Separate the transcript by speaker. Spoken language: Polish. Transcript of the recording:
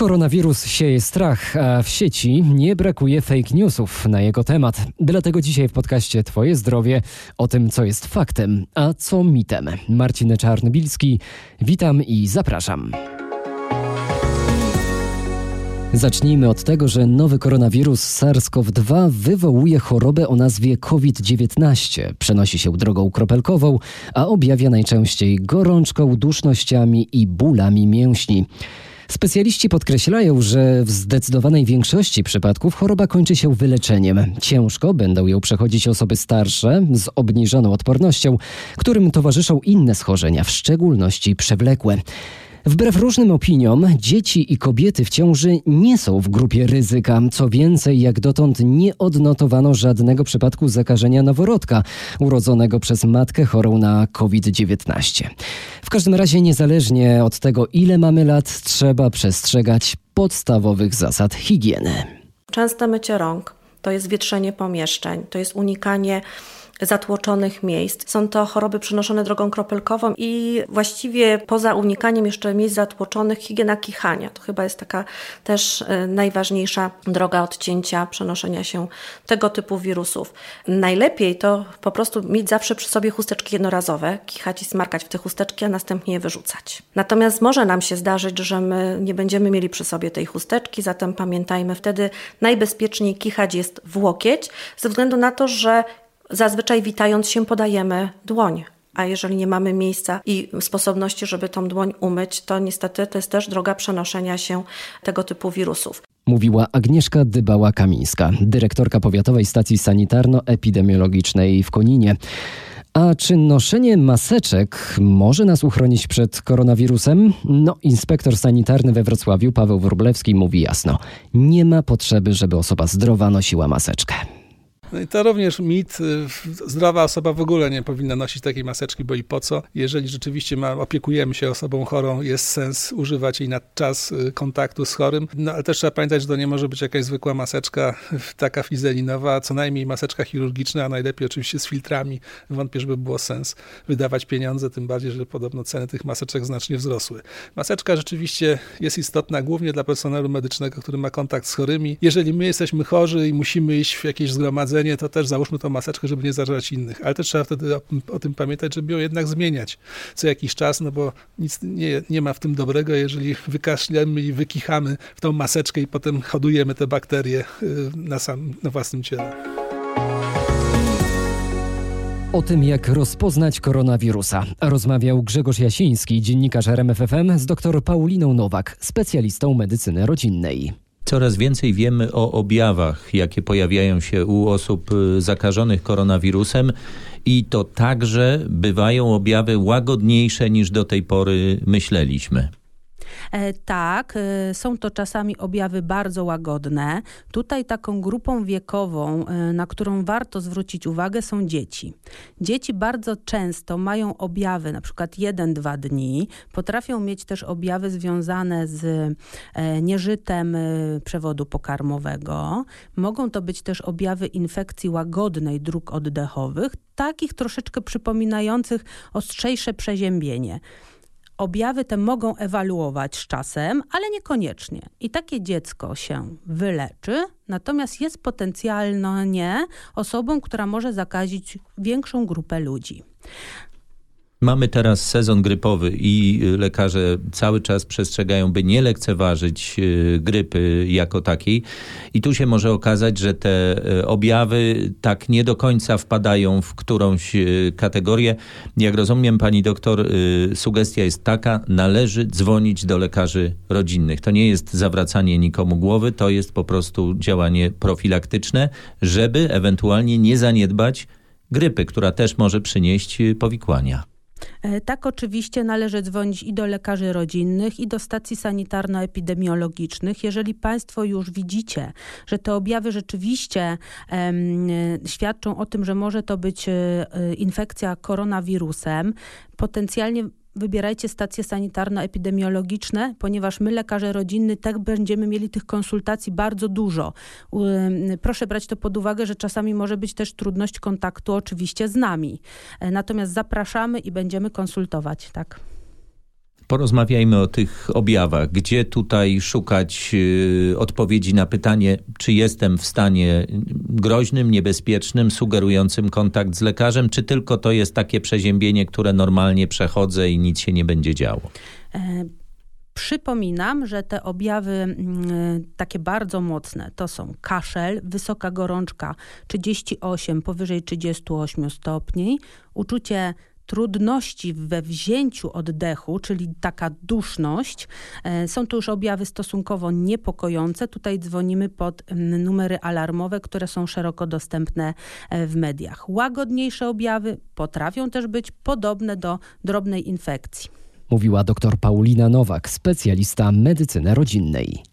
Speaker 1: Koronawirus sieje strach, a w sieci nie brakuje fake newsów na jego temat. Dlatego dzisiaj w podcaście Twoje zdrowie o tym, co jest faktem, a co mitem. Marcin Czarnobilski, witam i zapraszam. Zacznijmy od tego, że nowy koronawirus SARS-CoV-2 wywołuje chorobę o nazwie COVID-19. Przenosi się drogą kropelkową, a objawia najczęściej gorączką, dusznościami i bólami mięśni. Specjaliści podkreślają, że w zdecydowanej większości przypadków choroba kończy się wyleczeniem. Ciężko będą ją przechodzić osoby starsze z obniżoną odpornością, którym towarzyszą inne schorzenia, w szczególności przewlekłe. Wbrew różnym opiniom, dzieci i kobiety w ciąży nie są w grupie ryzyka. Co więcej, jak dotąd nie odnotowano żadnego przypadku zakażenia noworodka urodzonego przez matkę chorą na COVID-19. W każdym razie, niezależnie od tego, ile mamy lat, trzeba przestrzegać podstawowych zasad higieny.
Speaker 2: Częste mycie rąk to jest wietrzenie pomieszczeń, to jest unikanie zatłoczonych miejsc. Są to choroby przenoszone drogą kropelkową i właściwie poza unikaniem jeszcze miejsc zatłoczonych higiena kichania. To chyba jest taka też e, najważniejsza droga odcięcia przenoszenia się tego typu wirusów. Najlepiej to po prostu mieć zawsze przy sobie chusteczki jednorazowe, kichać i smarkać w te chusteczki, a następnie je wyrzucać. Natomiast może nam się zdarzyć, że my nie będziemy mieli przy sobie tej chusteczki, zatem pamiętajmy, wtedy najbezpieczniej kichać jest w łokieć, ze względu na to, że Zazwyczaj witając się podajemy dłoń. A jeżeli nie mamy miejsca i sposobności, żeby tą dłoń umyć, to niestety to jest też droga przenoszenia się tego typu wirusów.
Speaker 1: Mówiła Agnieszka Dybała-Kamińska, dyrektorka Powiatowej Stacji Sanitarno-Epidemiologicznej w Koninie. A czy noszenie maseczek może nas uchronić przed koronawirusem? No, inspektor sanitarny we Wrocławiu Paweł Wróblewski mówi jasno: nie ma potrzeby, żeby osoba zdrowa nosiła maseczkę.
Speaker 3: No i to również mit. Y, zdrowa osoba w ogóle nie powinna nosić takiej maseczki, bo i po co? Jeżeli rzeczywiście ma, opiekujemy się osobą chorą, jest sens używać jej na czas y, kontaktu z chorym. No ale też trzeba pamiętać, że to nie może być jakaś zwykła maseczka, taka fizelinowa, co najmniej maseczka chirurgiczna, a najlepiej oczywiście z filtrami. Wątpię, żeby było sens wydawać pieniądze, tym bardziej, że podobno ceny tych maseczek znacznie wzrosły. Maseczka rzeczywiście jest istotna głównie dla personelu medycznego, który ma kontakt z chorymi. Jeżeli my jesteśmy chorzy i musimy iść w jakieś zgromadzenie, to też załóżmy tą maseczkę, żeby nie zarażać innych. Ale też trzeba wtedy o, o, tym pamiętać, żeby ją jednak zmieniać co jakiś czas, no bo nic nie, nie ma w tym dobrego, jeżeli wykaszlemy i wykichamy w tą maseczkę i potem hodujemy te bakterie y, na, sam, na własnym ciele.
Speaker 1: O tym, jak rozpoznać koronawirusa, rozmawiał Grzegorz Jasiński, dziennikarz RMFFM z dr Pauliną Nowak, specjalistą medycyny rodzinnej.
Speaker 4: Coraz więcej wiemy o objawach, jakie pojawiają się u osób y, zakażonych koronawirusem i to także bywają objawy łagodniejsze niż do tej pory myśleliśmy.
Speaker 5: E, tak, e, są to czasami objawy bardzo łagodne. Tutaj taką grupą wiekową, e, na którą warto zwrócić uwagę, są dzieci. Dzieci bardzo często mają objawy, na przykład 1-2 dni. Potrafią mieć też objawy związane z nieżytem przewodu pokarmowego. Mogą to być też objawy infekcji łagodnej dróg oddechowych, takich troszeczkę przypominających ostrzejsze przeziębienie. Objawy te mogą ewaluować z czasem, ale niekoniecznie. I takie dziecko się wyleczy, natomiast jest potencjalnie osobą, która może zakazić większą grupę ludzi.
Speaker 4: Mamy teraz sezon grypowy i lekarze cały czas przestrzegają, by nie lekceważyć y, grypy jako takiej. I tu się może okazać, że te y, objawy tak nie do końca wpadają w którąś y, kategorię. Jak rozumiem, pani doktor, sugestia jest taka, należy dzwonić do lekarzy rodzinnych. To nie jest zawracanie nikomu głowy, to jest po prostu działanie profilaktyczne, żeby ewentualnie nie zaniedbać grypy, która też może przynieść powikłania.
Speaker 5: E, tak, oczywiście należy dzwonić i do lekarzy rodzinnych, i do stacji sanitarno-epidemiologicznych. Jeżeli Państwo już widzicie, że te objawy rzeczywiście um, świadczą o tym, że może to być e, infekcja koronawirusem, potencjalnie wybierajcie stacje sanitarno-epidemiologiczne, ponieważ my, lekarze rodzinny, tak będziemy mieli tych konsultacji bardzo dużo. Proszę brać to pod uwagę, że czasami może być też trudność kontaktu oczywiście z nami. E, natomiast zapraszamy i będziemy konsultować, tak.
Speaker 4: Porozmawiajmy o tych objawach. Gdzie tutaj szukać y, odpowiedzi na pytanie, czy jestem w stanie groźnym, niebezpiecznym, sugerującym kontakt z lekarzem, czy tylko to jest takie przeziębienie, które normalnie przechodzę i nic się nie będzie działo?
Speaker 5: E, Przypominam, że te objawy mm, takie bardzo mocne to są kaszel, wysoka gorączka 38, powyżej 38 stopni, uczucie trudności we wzięciu oddechu, czyli taka duszność. E, są to już objawy stosunkowo niepokojące. Tutaj dzwonimy pod numery alarmowe, które są szeroko dostępne e, w mediach. Łagodniejsze objawy potrafią też być podobne do drobnej infekcji
Speaker 1: mówiła dr Paulina Nowak, specjalista medycyny rodzinnej.